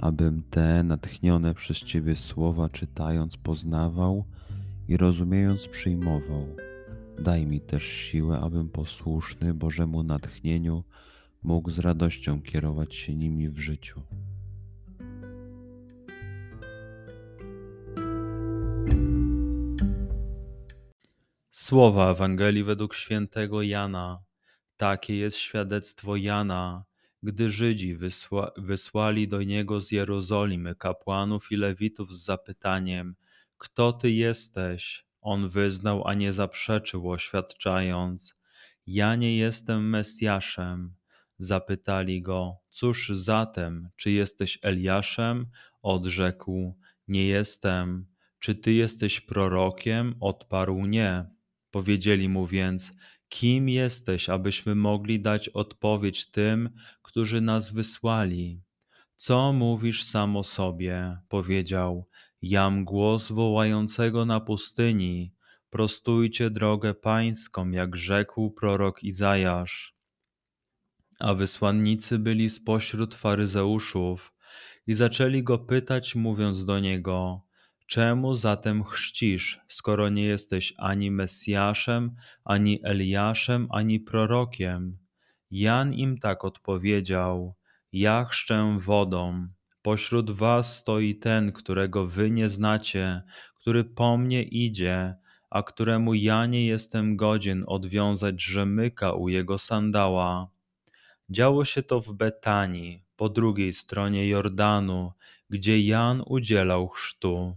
abym te natchnione przez Ciebie słowa czytając poznawał i rozumiejąc przyjmował. Daj mi też siłę, abym posłuszny Bożemu natchnieniu mógł z radością kierować się nimi w życiu. Słowa Ewangelii według świętego Jana. Takie jest świadectwo Jana gdy Żydzi wysła, wysłali do niego z Jerozolimy kapłanów i lewitów z zapytaniem: Kto ty jesteś? On wyznał, a nie zaprzeczył, oświadczając: Ja nie jestem Mesjaszem. Zapytali go: Cóż zatem, czy jesteś Eliaszem? Odrzekł: Nie jestem. Czy ty jesteś prorokiem? Odparł: Nie. Powiedzieli mu więc: Kim jesteś, abyśmy mogli dać odpowiedź tym, którzy nas wysłali? Co mówisz sam o sobie? Powiedział: Jam głos wołającego na pustyni. Prostujcie drogę pańską, jak rzekł prorok Izajasz. A wysłannicy byli spośród faryzeuszów i zaczęli go pytać, mówiąc do niego: Czemu zatem chrzcisz, skoro nie jesteś ani Mesjaszem, ani Eliaszem, ani prorokiem? Jan im tak odpowiedział: Ja chrzczę wodą. Pośród was stoi ten, którego wy nie znacie, który po mnie idzie, a któremu ja nie jestem godzien odwiązać rzemyka u jego sandała. Działo się to w Betanii, po drugiej stronie Jordanu, gdzie Jan udzielał chrztu.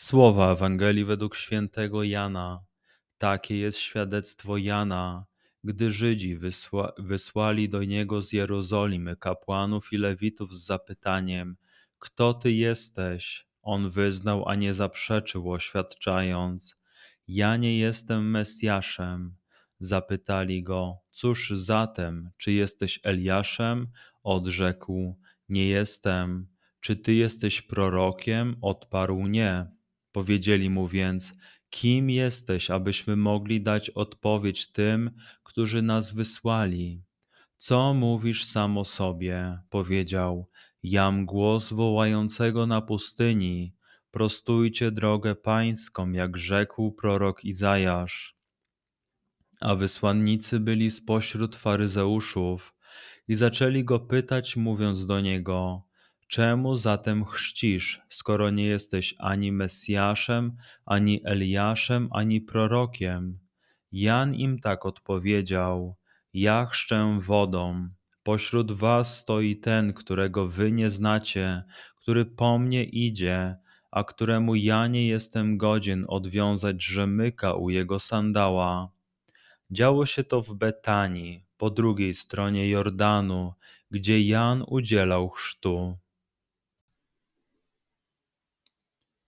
Słowa Ewangelii według świętego Jana. Takie jest świadectwo Jana, gdy Żydzi wysła, wysłali do niego z Jerozolimy kapłanów i lewitów z zapytaniem: Kto ty jesteś? On wyznał, a nie zaprzeczył, oświadczając: Ja nie jestem Mesjaszem. Zapytali go: Cóż zatem, czy jesteś Eliaszem? Odrzekł: Nie jestem. Czy ty jesteś prorokiem? Odparł: Nie. Powiedzieli mu więc: Kim jesteś, abyśmy mogli dać odpowiedź tym, którzy nas wysłali? Co mówisz sam o sobie? Powiedział: Jam głos wołającego na pustyni. Prostujcie drogę pańską, jak rzekł prorok Izajasz. A wysłannicy byli spośród faryzeuszów i zaczęli go pytać, mówiąc do niego: Czemu zatem chrzcisz, skoro nie jesteś ani Mesjaszem, ani Eliaszem, ani prorokiem? Jan im tak odpowiedział: Ja chrzczę wodą. Pośród was stoi ten, którego wy nie znacie, który po mnie idzie, a któremu ja nie jestem godzien odwiązać rzemyka u jego sandała. Działo się to w Betanii, po drugiej stronie Jordanu, gdzie Jan udzielał chrztu.